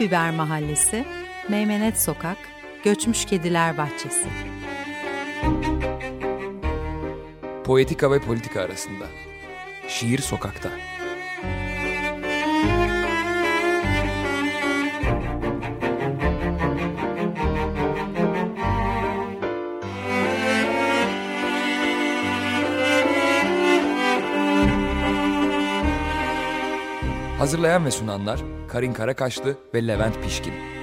Biber Mahallesi, Meymenet Sokak, Göçmüş Kediler Bahçesi. Poetika ve politika arasında. Şiir sokakta. Hazırlayan ve sunanlar Karin Karakaşlı ve Levent Pişkin.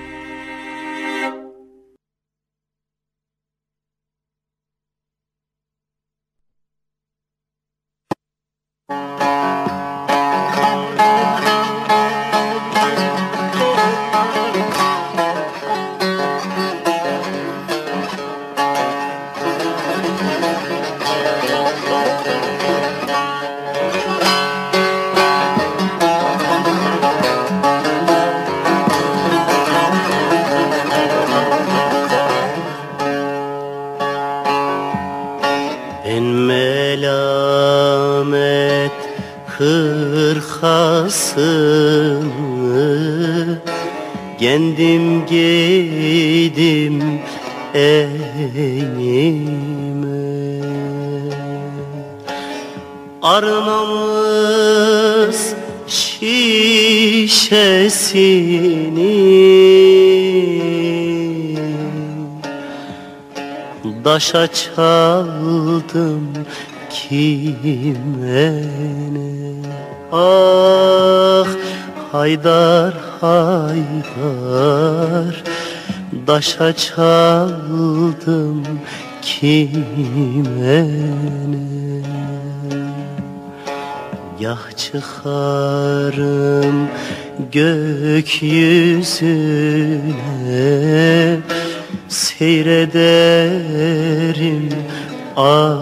Daşa çaldım kime ne? Ah Haydar Haydar Daşa çaldım kime ne? Yah çıkarım gökyüzüne Seyrederim alemi.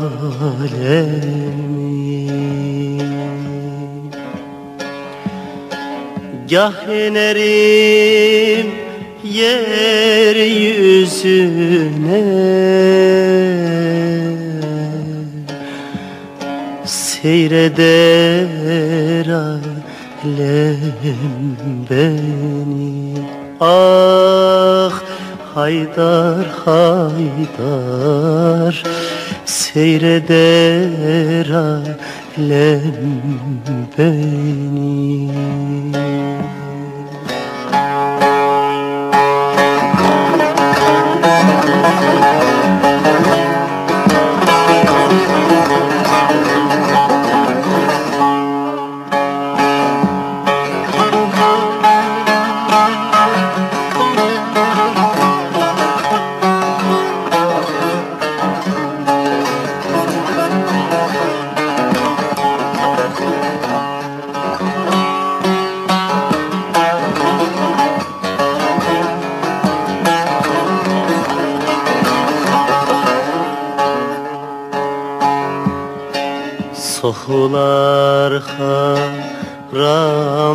Gah inerim yeryüzüne. Seyreder alem beni. Ah Haydar Haydar Seyreder alem beni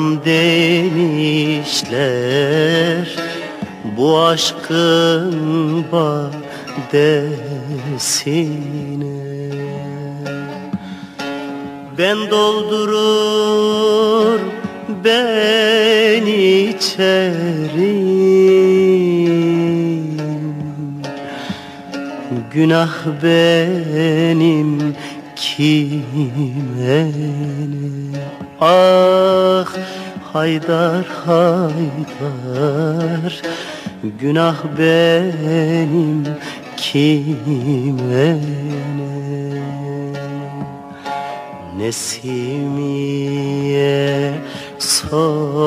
haram demişler Bu aşkın badesine. Ben doldurur ben içerim. Günah benim kime Ah Haydar Haydar Günah benim kime ne Nesimiye sormuşlar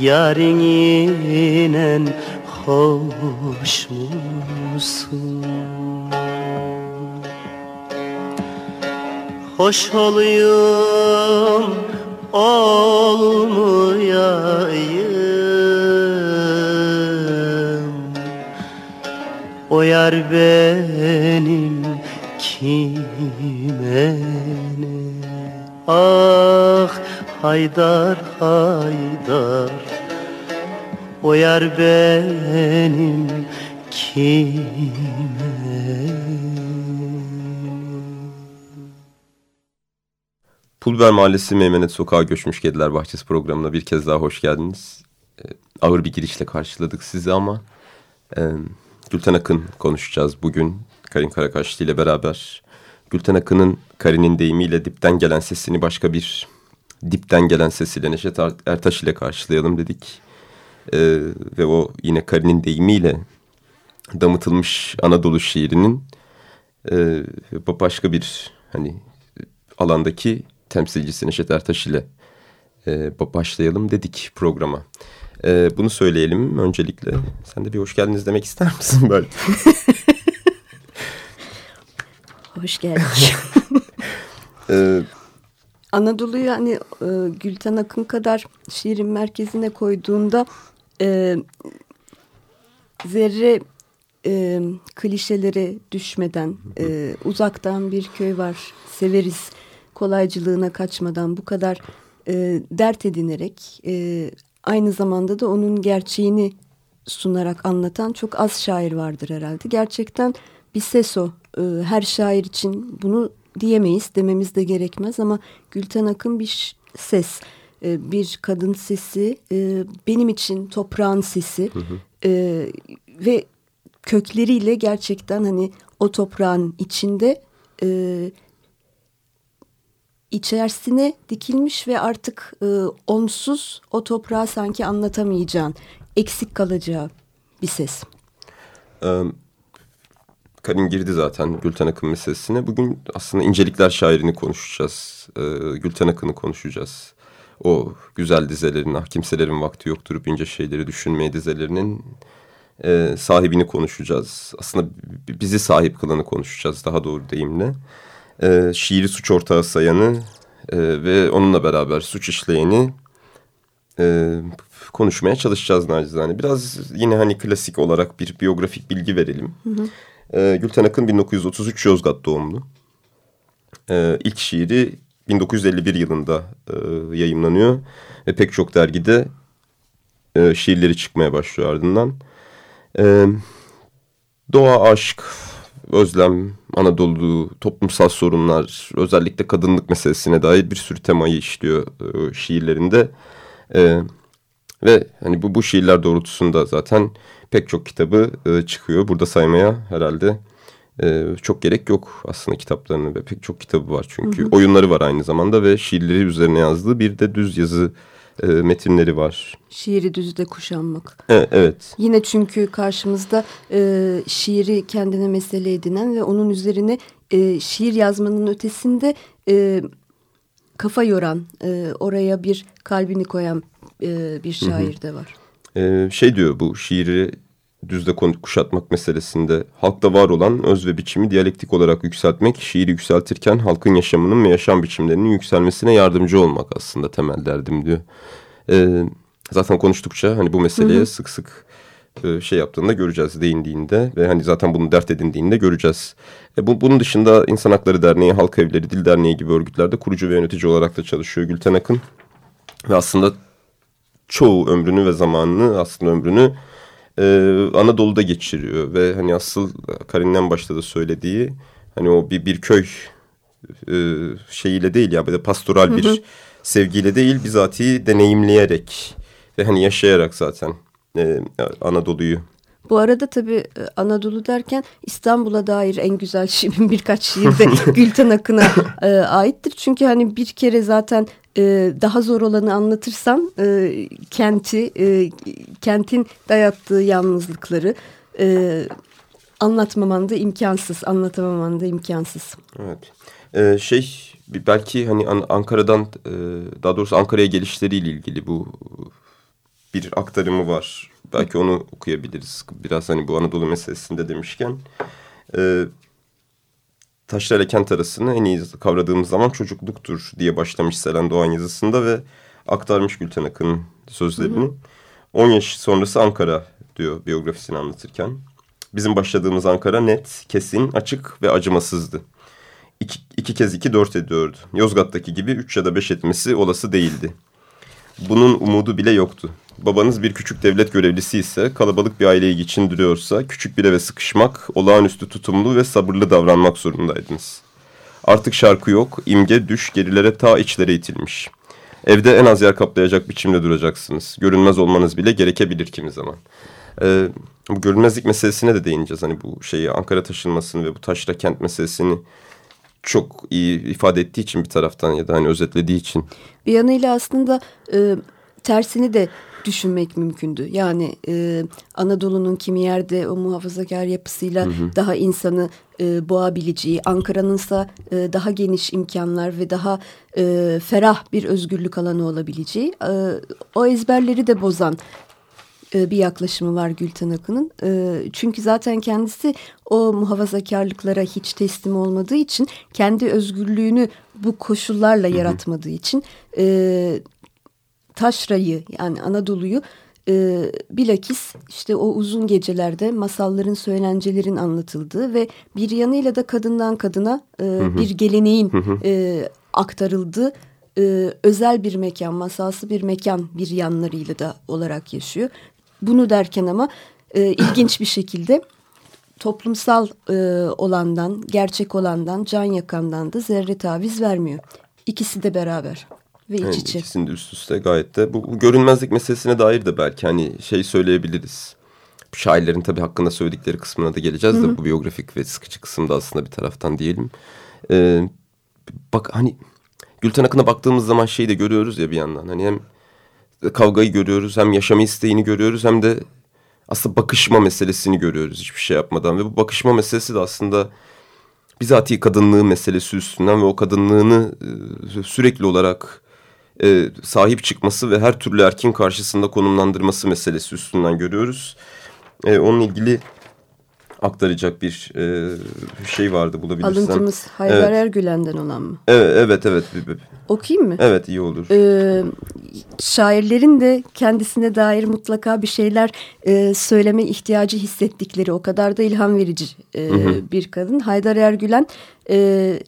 Yarın inen hoş musun? Hoş olayım olmayayım. O yar benim kime ne? Ah Haydar Haydar. O yar benim kime Pulver Mahallesi Meymenet Sokağa Göçmüş Kediler Bahçesi programına bir kez daha hoş geldiniz. E, ağır bir girişle karşıladık sizi ama e, Gülten Akın konuşacağız bugün Karin Karakaşlı ile beraber. Gülten Akın'ın Karin'in deyimiyle dipten gelen sesini başka bir dipten gelen sesiyle Neşet Ertaş ile karşılayalım dedik. E, ve o yine Karin'in deyimiyle damıtılmış Anadolu şiirinin e, başka bir hani alandaki temsilcisi Neşet Ertaş ile e, başlayalım dedik programa. E, bunu söyleyelim öncelikle. Sen de bir hoş geldiniz demek ister misin böyle? hoş geldik. ee, Anadolu'yu hani e, Gülten Akın kadar şiirin merkezine koyduğunda e, zerre e, klişelere düşmeden e, uzaktan bir köy var severiz kolaycılığına kaçmadan bu kadar e, dert edinerek e, aynı zamanda da onun gerçeğini sunarak anlatan çok az şair vardır herhalde. Gerçekten bir ses o. E, her şair için bunu diyemeyiz dememiz de gerekmez ama Gülten Akın bir ses. E, bir kadın sesi e, benim için toprağın sesi hı hı. E, ve kökleriyle gerçekten hani o toprağın içinde e, içerisine dikilmiş ve artık e, onsuz o toprağı sanki anlatamayacağın, eksik kalacağı bir ses. Um, Karin girdi zaten Gülten Akın meselesine. Bugün aslında incelikler şairini konuşacağız. Ee, Gülten Akın'ı konuşacağız. O güzel dizelerin, ah kimselerin vakti yok durup ince şeyleri düşünmeye dizelerinin e, sahibini konuşacağız. Aslında bizi sahip kılanı konuşacağız daha doğru deyimle e, şiiri suç ortağı sayanı e, ve onunla beraber suç işleyeni e, konuşmaya çalışacağız nacizane. Biraz yine hani klasik olarak bir biyografik bilgi verelim. Hı hı. E, Gülten Akın 1933 Yozgat doğumlu. E, ilk şiiri 1951 yılında e, yayımlanıyor ve pek çok dergide e, şiirleri çıkmaya başlıyor ardından. E, doğa, aşk, özlem, Anadolu, toplumsal sorunlar, özellikle kadınlık meselesine dair bir sürü temayı işliyor e, şiirlerinde. E, ve hani bu, bu şiirler doğrultusunda zaten pek çok kitabı e, çıkıyor. Burada saymaya herhalde e, çok gerek yok aslında kitaplarını ve pek çok kitabı var çünkü. Hı hı. Oyunları var aynı zamanda ve şiirleri üzerine yazdığı bir de düz yazı e, metinleri var. Şiiri düzde kuşanmak. E, evet. Yine çünkü karşımızda e, şiiri kendine mesele edinen ve onun üzerine e, şiir yazmanın ötesinde e, kafa yoran, e, oraya bir kalbini koyan e, bir şair de var. E, şey diyor bu şiiri düzde kuşatmak meselesinde halkta var olan öz ve biçimi diyalektik olarak yükseltmek, şiiri yükseltirken halkın yaşamının ve yaşam biçimlerinin yükselmesine yardımcı olmak aslında temel derdim diyor. Ee, zaten konuştukça hani bu meseleye hı hı. sık sık e, şey yaptığında göreceğiz değindiğinde ve hani zaten bunu dert edindiğinde göreceğiz. E, bu, bunun dışında İnsan Hakları Derneği, Halk Evleri, Dil Derneği gibi örgütlerde kurucu ve yönetici olarak da çalışıyor Gülten Akın. Ve aslında çoğu ömrünü ve zamanını aslında ömrünü e, Anadolu'da geçiriyor ve hani asıl Karin'den başta da söylediği hani o bir, bir köy e, şeyiyle değil ya böyle pastoral hı hı. bir sevgiyle değil bizatihi deneyimleyerek ve hani yaşayarak zaten e, Anadolu'yu bu arada tabii e, Anadolu derken İstanbul'a dair en güzel şiirin birkaç şiir de Gülten Akın'a e, aittir. Çünkü hani bir kere zaten e, daha zor olanı anlatırsam e, kenti, e, kentin dayattığı yalnızlıkları e, anlatmaman da imkansız, anlatamaman da imkansız. Evet. Ee, şey belki hani Ankara'dan e, daha doğrusu Ankara'ya gelişleriyle ilgili bu bir aktarımı var. Belki onu okuyabiliriz. Biraz hani bu Anadolu meselesinde demişken. Taşrayla kent arasını en iyi kavradığımız zaman çocukluktur diye başlamış Selen Doğan yazısında ve aktarmış Gülten Akın'ın sözlerini. Hı hı. 10 yaş sonrası Ankara diyor biyografisini anlatırken. Bizim başladığımız Ankara net, kesin, açık ve acımasızdı. İki, iki kez iki dört ediyordu. Yozgat'taki gibi üç ya da beş etmesi olası değildi. Bunun umudu bile yoktu. Babanız bir küçük devlet görevlisi ise kalabalık bir aileyi geçindiriyorsa küçük bir eve sıkışmak, olağanüstü tutumlu ve sabırlı davranmak zorundaydınız. Artık şarkı yok, imge, düş gerilere ta içlere itilmiş. Evde en az yer kaplayacak biçimde duracaksınız. Görünmez olmanız bile gerekebilir kimi zaman. Ee, bu görünmezlik meselesine de değineceğiz. Hani bu şeyi Ankara taşınmasını ve bu taşra kent meselesini çok iyi ifade ettiği için bir taraftan ya da hani özetlediği için. Bir yanıyla aslında e, tersini de düşünmek mümkündü. Yani e, Anadolu'nun kimi yerde o muhafazakar yapısıyla hı hı. daha insanı e, boğabileceği, Ankara'nınsa e, daha geniş imkanlar ve daha e, ferah bir özgürlük alanı olabileceği, e, o ezberleri de bozan e, bir yaklaşımı var Gülten Akın'ın. E, çünkü zaten kendisi o muhafazakarlıklara hiç teslim olmadığı için kendi özgürlüğünü bu koşullarla yaratmadığı için e, taşrayı yani Anadolu'yu e, bilakis işte o uzun gecelerde masalların, söylencelerin anlatıldığı ve bir yanıyla da kadından kadına e, bir geleneğin e, aktarıldığı e, özel bir mekan, masalsı bir mekan bir yanlarıyla da olarak yaşıyor. Bunu derken ama e, ilginç bir şekilde toplumsal e, olandan, gerçek olandan, can yakandan da zerre taviz vermiyor. İkisi de beraber ve iç yani içe. İkisini de üst üste gayet de. Bu, bu görünmezlik meselesine dair de belki hani şey söyleyebiliriz. Şairlerin tabii hakkında söyledikleri kısmına da geleceğiz de bu biyografik ve sıkıcı kısımda aslında bir taraftan diyelim. Ee, bak hani Gülten Akın'a baktığımız zaman şeyi de görüyoruz ya bir yandan. Hani hem kavgayı görüyoruz hem yaşama isteğini görüyoruz hem de aslında bakışma meselesini görüyoruz hiçbir şey yapmadan. Ve bu bakışma meselesi de aslında bizatihi kadınlığı meselesi üstünden ve o kadınlığını e, sürekli olarak e, sahip çıkması ve her türlü erkin karşısında konumlandırması meselesi üstünden görüyoruz. E, onun ilgili aktaracak bir e, şey vardı bulabilirsen. Alıntımız Haydar evet. Ergülen'den olan mı? Evet, evet, evet. Okuyayım mı? Evet, iyi olur. Ee, şairlerin de kendisine dair mutlaka bir şeyler e, söyleme ihtiyacı hissettikleri o kadar da ilham verici e, hı hı. bir kadın. Haydar Ergülen e,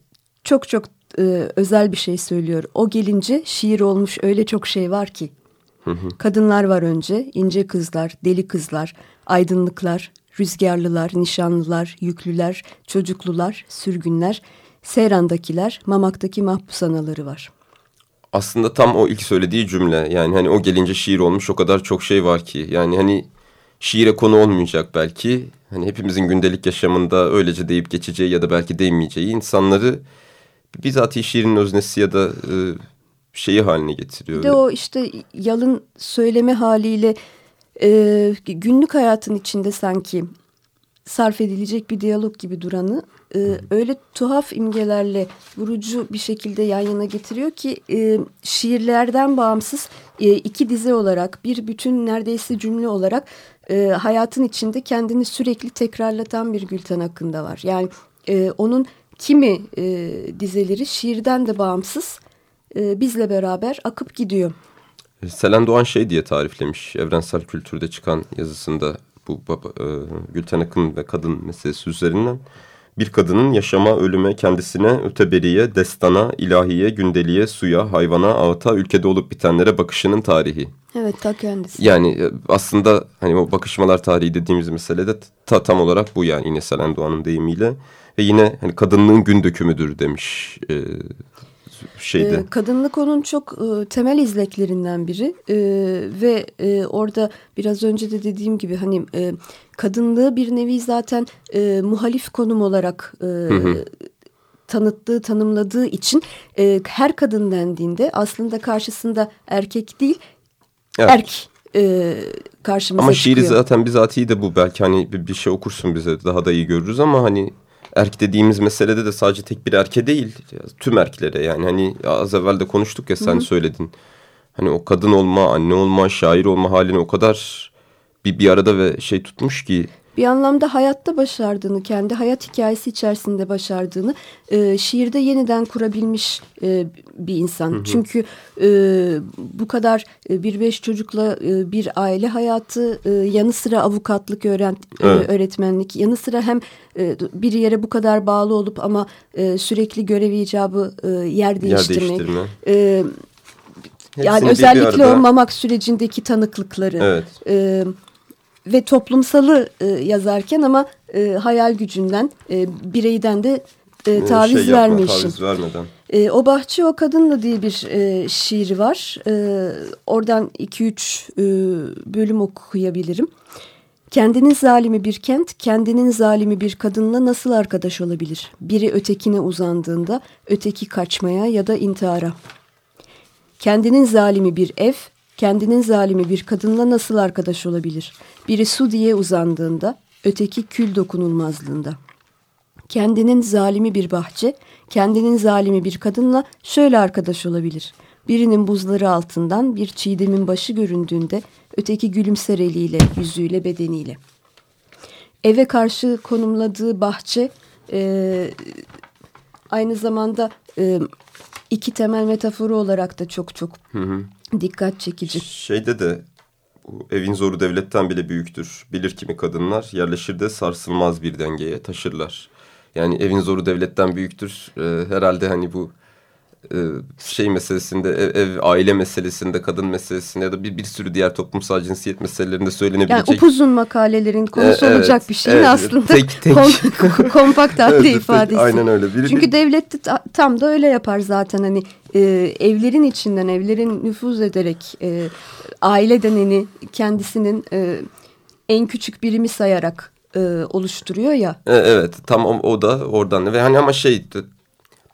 çok çok e, özel bir şey söylüyor. O gelince şiir olmuş öyle çok şey var ki. Hı hı. Kadınlar var önce, ince kızlar, deli kızlar, aydınlıklar, rüzgarlılar, nişanlılar, yüklüler, çocuklular, sürgünler, Seyran'dakiler, Mamak'taki mahpus anaları var. Aslında tam o ilk söylediği cümle yani hani o gelince şiir olmuş o kadar çok şey var ki yani hani şiire konu olmayacak belki hani hepimizin gündelik yaşamında öylece deyip geçeceği ya da belki değmeyeceği insanları bizatihi şiirin öznesi ya da e, şeyi haline getiriyor. Bir de o işte yalın söyleme haliyle e, günlük hayatın içinde sanki sarf edilecek bir diyalog gibi duranı e, öyle tuhaf imgelerle vurucu bir şekilde yan yana getiriyor ki e, şiirlerden bağımsız e, iki dize olarak bir bütün neredeyse cümle olarak e, hayatın içinde kendini sürekli tekrarlatan bir Gülten hakkında var. Yani e, onun kimi e, dizeleri şiirden de bağımsız e, bizle beraber akıp gidiyor. Selen Doğan şey diye tariflemiş evrensel kültürde çıkan yazısında bu baba, e, Gülten Akın ve kadın meselesi üzerinden. Bir kadının yaşama, ölüme, kendisine, öteberiye, destana, ilahiye, gündeliğe, suya, hayvana, ağıta, ülkede olup bitenlere bakışının tarihi. Evet ta kendisi. Yani e, aslında hani o bakışmalar tarihi dediğimiz mesele de ta, tam olarak bu yani yine Selen Doğan'ın deyimiyle. Ve yine hani kadınlığın gün dökümüdür demiş e, şeydi. E, kadınlık onun çok e, temel izleklerinden biri e, ve orada biraz önce de dediğim gibi hani kadınlığı bir nevi zaten muhalif konum olarak hı hı. tanıttığı, tanımladığı için e, her kadın dendiğinde aslında karşısında erkek değil evet. erk e, karşımıza ama çıkıyor. Ama şiiri zaten bizatihi de bu. Belki hani bir, bir şey okursun bize daha da iyi görürüz ama hani erk dediğimiz meselede de sadece tek bir erke değil. Tüm erklere yani hani az evvel de konuştuk ya sen Hı -hı. söyledin. Hani o kadın olma, anne olma, şair olma halini o kadar bir, bir arada ve şey tutmuş ki bir anlamda hayatta başardığını, kendi hayat hikayesi içerisinde başardığını e, şiirde yeniden kurabilmiş e, bir insan. Hı hı. Çünkü e, bu kadar e, bir beş çocukla e, bir aile hayatı, e, yanı sıra avukatlık, öğren, e, evet. e, öğretmenlik, yanı sıra hem e, bir yere bu kadar bağlı olup ama e, sürekli görev icabı e, yer değiştirmek. Yer değiştirme. E, yani özellikle o mamak sürecindeki tanıklıkları. Evet. E, ve toplumsalı e, yazarken ama e, hayal gücünden, e, bireyden de e, e, taviz şey yapma, vermemişim. Taviz vermeden. E, o Bahçe O Kadınla diye bir e, şiiri var. E, oradan 2-3 e, bölüm okuyabilirim. Kendinin zalimi bir kent, kendinin zalimi bir kadınla nasıl arkadaş olabilir? Biri ötekine uzandığında, öteki kaçmaya ya da intihara. Kendinin zalimi bir ev, kendinin zalimi bir kadınla nasıl arkadaş olabilir? Biri su diye uzandığında, öteki kül dokunulmazlığında. Kendinin zalimi bir bahçe, kendinin zalimi bir kadınla şöyle arkadaş olabilir. Birinin buzları altından bir çiğdemin başı göründüğünde öteki gülümser eliyle, yüzüyle, bedeniyle. Eve karşı konumladığı bahçe e, aynı zamanda e, iki temel metaforu olarak da çok çok dikkat çekici. Şeyde de bu evin zoru devletten bile büyüktür. Bilir kimi kadınlar yerleşir de sarsılmaz bir dengeye taşırlar. Yani evin zoru devletten büyüktür. Ee, herhalde hani bu e, şey meselesinde ev, ev aile meselesinde kadın meselesinde ya da bir, bir sürü diğer toplumsal cinsiyet meselelerinde Yani söylenebilecek. upuzun makalelerin konusu E, evet, olacak bir şeyin evet, aslında tek- tek. kom- kompakt halde Evet, tek- ifadesi. aynen öyle. Bir- Çünkü bir- devlet de ta- tam da öyle yapar zaten hani e, evlerin içinden evlerin nüfuz ederek e, aile deneni kendisinin e, en küçük birimi sayarak e, oluşturuyor ya. E, Evet tam o, o da oradan ve hani ama şey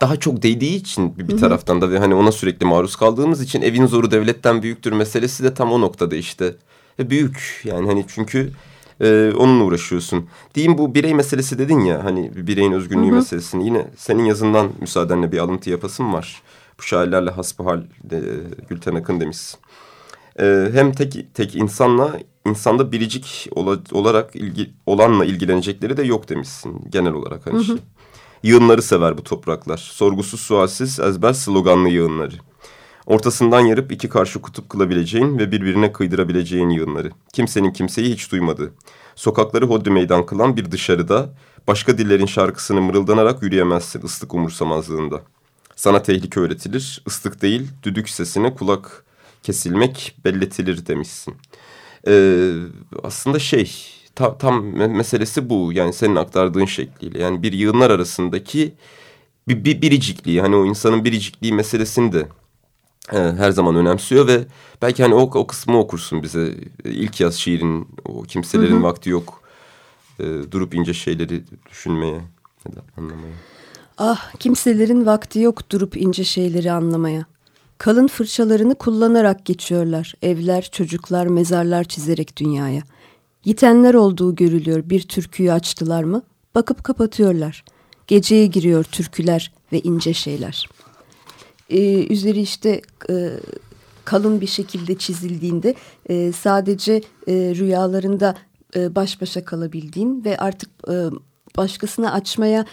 daha çok değdiği için bir, bir taraftan da ve hani ona sürekli maruz kaldığımız için evin zoru devletten büyüktür meselesi de tam o noktada işte. E, büyük yani hani çünkü e, onunla uğraşıyorsun. Diyeyim bu birey meselesi dedin ya hani bir bireyin özgünlüğü meselesini yine senin yazından müsaadenle bir alıntı yapasım var. Bu şairlerle hasbihal e, Gülten Akın demişsin. Ee, hem tek tek insanla insanda biricik ola- olarak ilgi, olanla ilgilenecekleri de yok demişsin genel olarak hani şey. Yığınları sever bu topraklar. Sorgusuz sualsiz ezber sloganlı yığınları. Ortasından yarıp iki karşı kutup kılabileceğin ve birbirine kıydırabileceğin yığınları. Kimsenin kimseyi hiç duymadığı. Sokakları hodri meydan kılan bir dışarıda başka dillerin şarkısını mırıldanarak yürüyemezsin ıslık umursamazlığında. Sana tehlike öğretilir, ıslık değil düdük sesine kulak kesilmek belletilir demişsin. Ee, aslında şey ta- tam me- meselesi bu. Yani senin aktardığın şekliyle. Yani bir yığınlar arasındaki bir, bir biricikliği hani o insanın biricikliği meselesini de e, her zaman önemsiyor ve belki hani o, o kısmı okursun bize. İlk yaz şiirin o kimselerin vakti yok e, durup ince şeyleri düşünmeye ya da anlamaya. Ah kimselerin vakti yok durup ince şeyleri anlamaya. Kalın fırçalarını kullanarak geçiyorlar. Evler, çocuklar, mezarlar çizerek dünyaya. Yitenler olduğu görülüyor. Bir türküyü açtılar mı? Bakıp kapatıyorlar. Geceye giriyor türküler ve ince şeyler. Ee, üzeri işte e, kalın bir şekilde çizildiğinde e, sadece e, rüyalarında e, baş başa kalabildiğin ve artık e, başkasına açmaya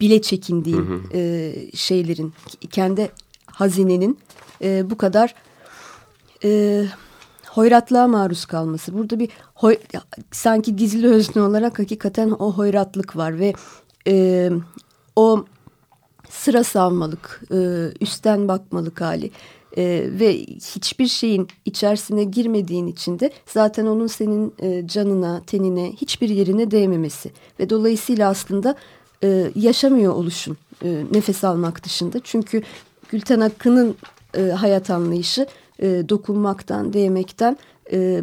bile çekindiğin e, şeylerin kendi hazinenin e, bu kadar e, hoyratlığa maruz kalması. Burada bir hoy, sanki gizli özne olarak hakikaten o hoyratlık var ve e, o sıra savmalık, e, üstten bakmalık hali e, ve hiçbir şeyin içerisine girmediğin için de zaten onun senin e, canına, tenine, hiçbir yerine değmemesi ve dolayısıyla aslında e, yaşamıyor oluşun e, nefes almak dışında. Çünkü Gülten Akın'ın e, hayat anlayışı e, dokunmaktan, değmekten e,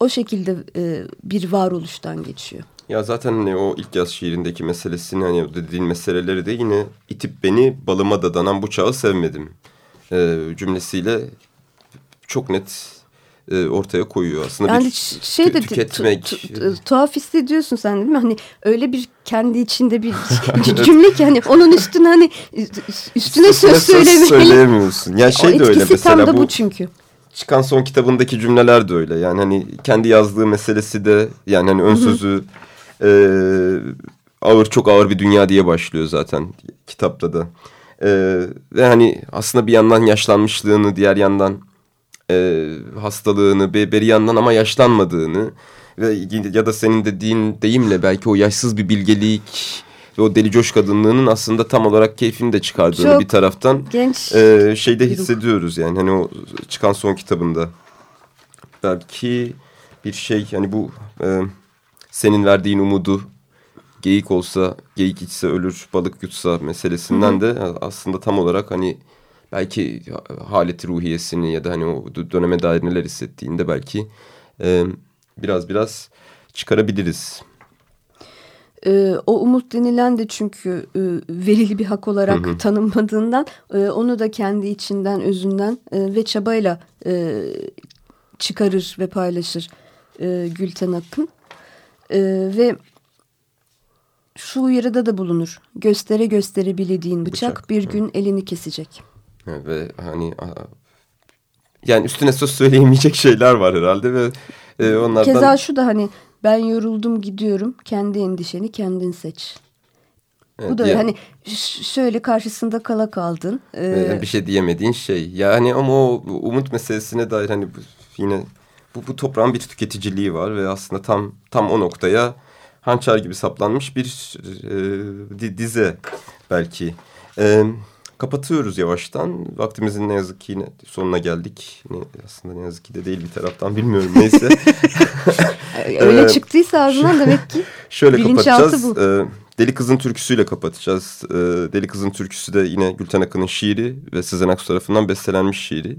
o şekilde e, bir varoluştan geçiyor. Ya zaten hani o ilk yaz şiirindeki meselesini hani dediğin meseleleri de yine itip beni balıma dadanan bu çağı sevmedim e, cümlesiyle çok net e, ortaya koyuyor. Aslında Yani bir şey de tü- tüketmek. tu- tu- tuhaf hissediyorsun sen değil mi? Hani öyle bir kendi içinde bir cümle ki hani onun üstüne hani üstüne söz söylemeli. söyleyemiyorsun. Ya şey o de öyle mesela tam da bu, bu çünkü. çıkan son kitabındaki cümleler de öyle. Yani hani kendi yazdığı meselesi de yani hani ön sözü e, ağır çok ağır bir dünya diye başlıyor zaten kitapta da. E, ve hani aslında bir yandan yaşlanmışlığını diğer yandan e, hastalığını bir, bir yandan ama yaşlanmadığını ve ya da senin dediğin deyimle belki o yaşsız bir bilgelik ve o deli coş kadınlığının aslında tam olarak keyfini de çıkardığını Çok bir taraftan Genç e, şeyde hissediyoruz yani hani o çıkan son kitabında. Belki bir şey yani bu e, senin verdiğin umudu geyik olsa, geyik içse ölür, balık yutsa meselesinden hı hı. de aslında tam olarak hani belki haleti ruhiyesini ya da hani o döneme dair neler hissettiğinde belki e, biraz biraz çıkarabiliriz. E, o umut denilen de çünkü e, verili bir hak olarak hı hı. tanınmadığından e, onu da kendi içinden, özünden e, ve çabayla e, çıkarır ve paylaşır e, Gülten Akın. E, ve şu uyarıda da bulunur. Göstere göstere bilediğin bıçak, bıçak bir gün elini kesecek. Ve hani yani üstüne söz söyleyemeyecek şeyler var herhalde ve e, onlardan... Keza şu da hani ben yoruldum gidiyorum kendi endişeni kendin seç. Evet, Bu da ya, hani şöyle karşısında kala kaldın. Ee, bir şey diyemediğin şey. Yani ama o umut meselesine dair hani yine bu, bu toprağın bir tüketiciliği var ve aslında tam tam o noktaya hançer gibi saplanmış bir e, dize belki. E, kapatıyoruz yavaştan. Vaktimizin ne yazık ki yine sonuna geldik. Ne, aslında ne yazık ki de değil bir taraftan bilmiyorum neyse. Öyle ee, çıktıysa ağzından demek ki Şöyle kapatacağız. Bu. Ee, Deli Kız'ın türküsüyle kapatacağız. Ee, Deli Kız'ın türküsü de yine Gülten Akın'ın şiiri ve Sezen Aksu tarafından bestelenmiş şiiri.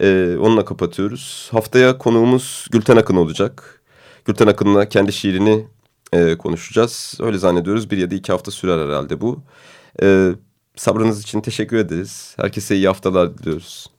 Ee, onunla kapatıyoruz. Haftaya konuğumuz Gülten Akın olacak. Gülten Akın'la kendi şiirini e, konuşacağız. Öyle zannediyoruz. Bir ya da iki hafta sürer herhalde bu. Ee, sabrınız için teşekkür ederiz. Herkese iyi haftalar diliyoruz.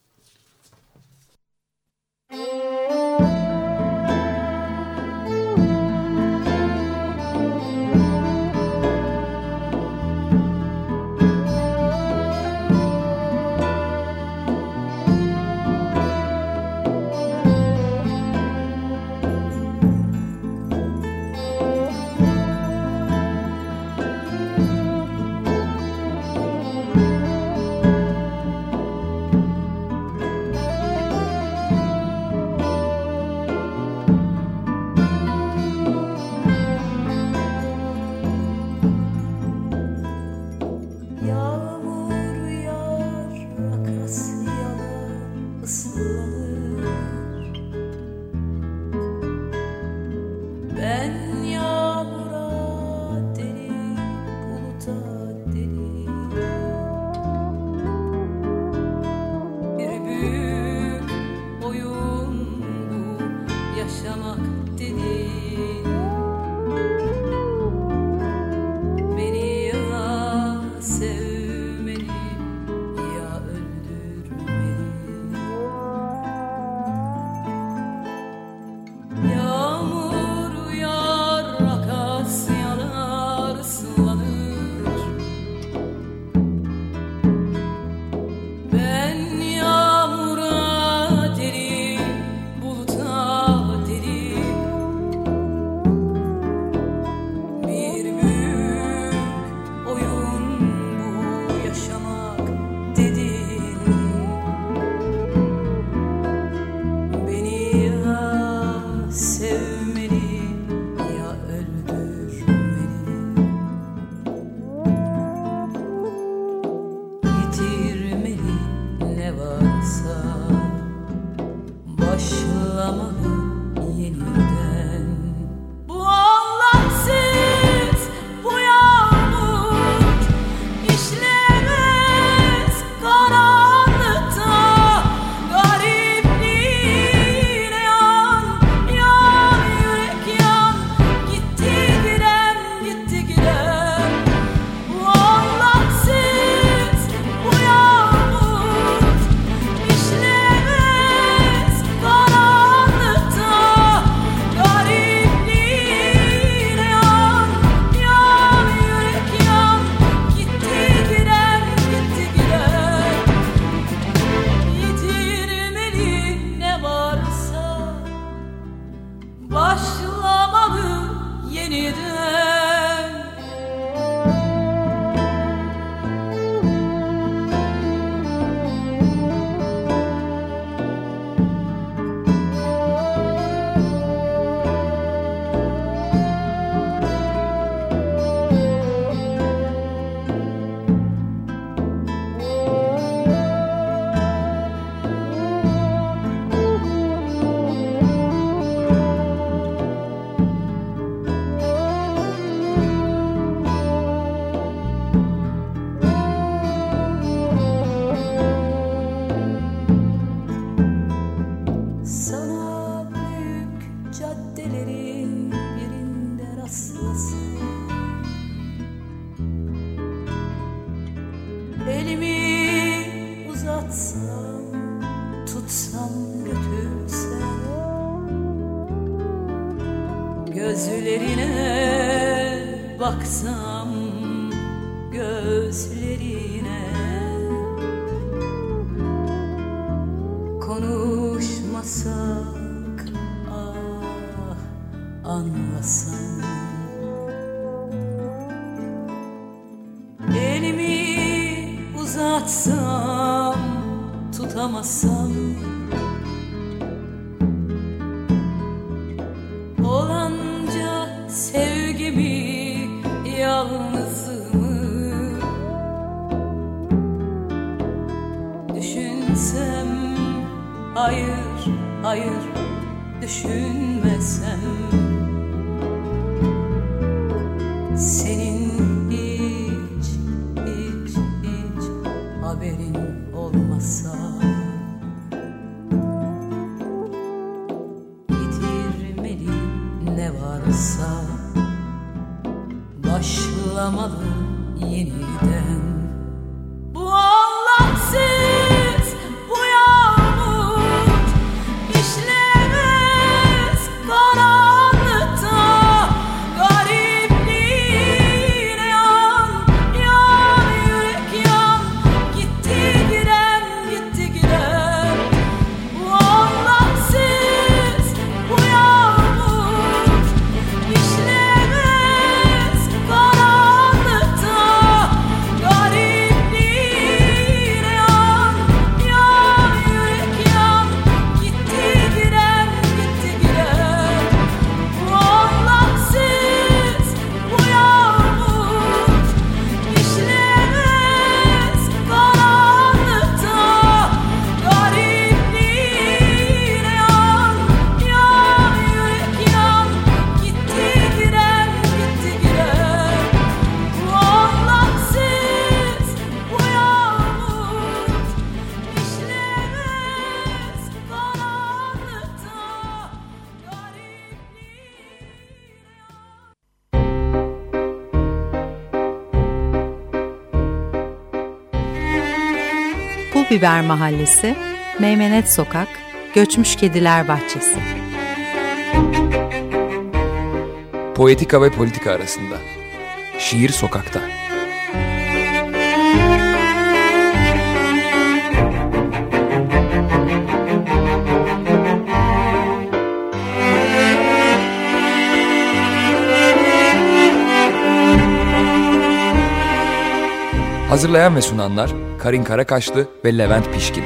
Biber Mahallesi, Meymenet Sokak, Göçmüş Kediler Bahçesi. Poetika ve politika arasında. Şiir sokakta. Hazırlayan ve sunanlar Karin Karakaşlı ve Levent Pişkin.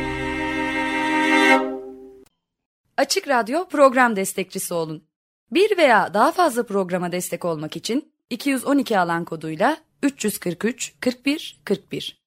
Açık Radyo program destekçisi olun. Bir veya daha fazla programa destek olmak için 212 alan koduyla 343 41 41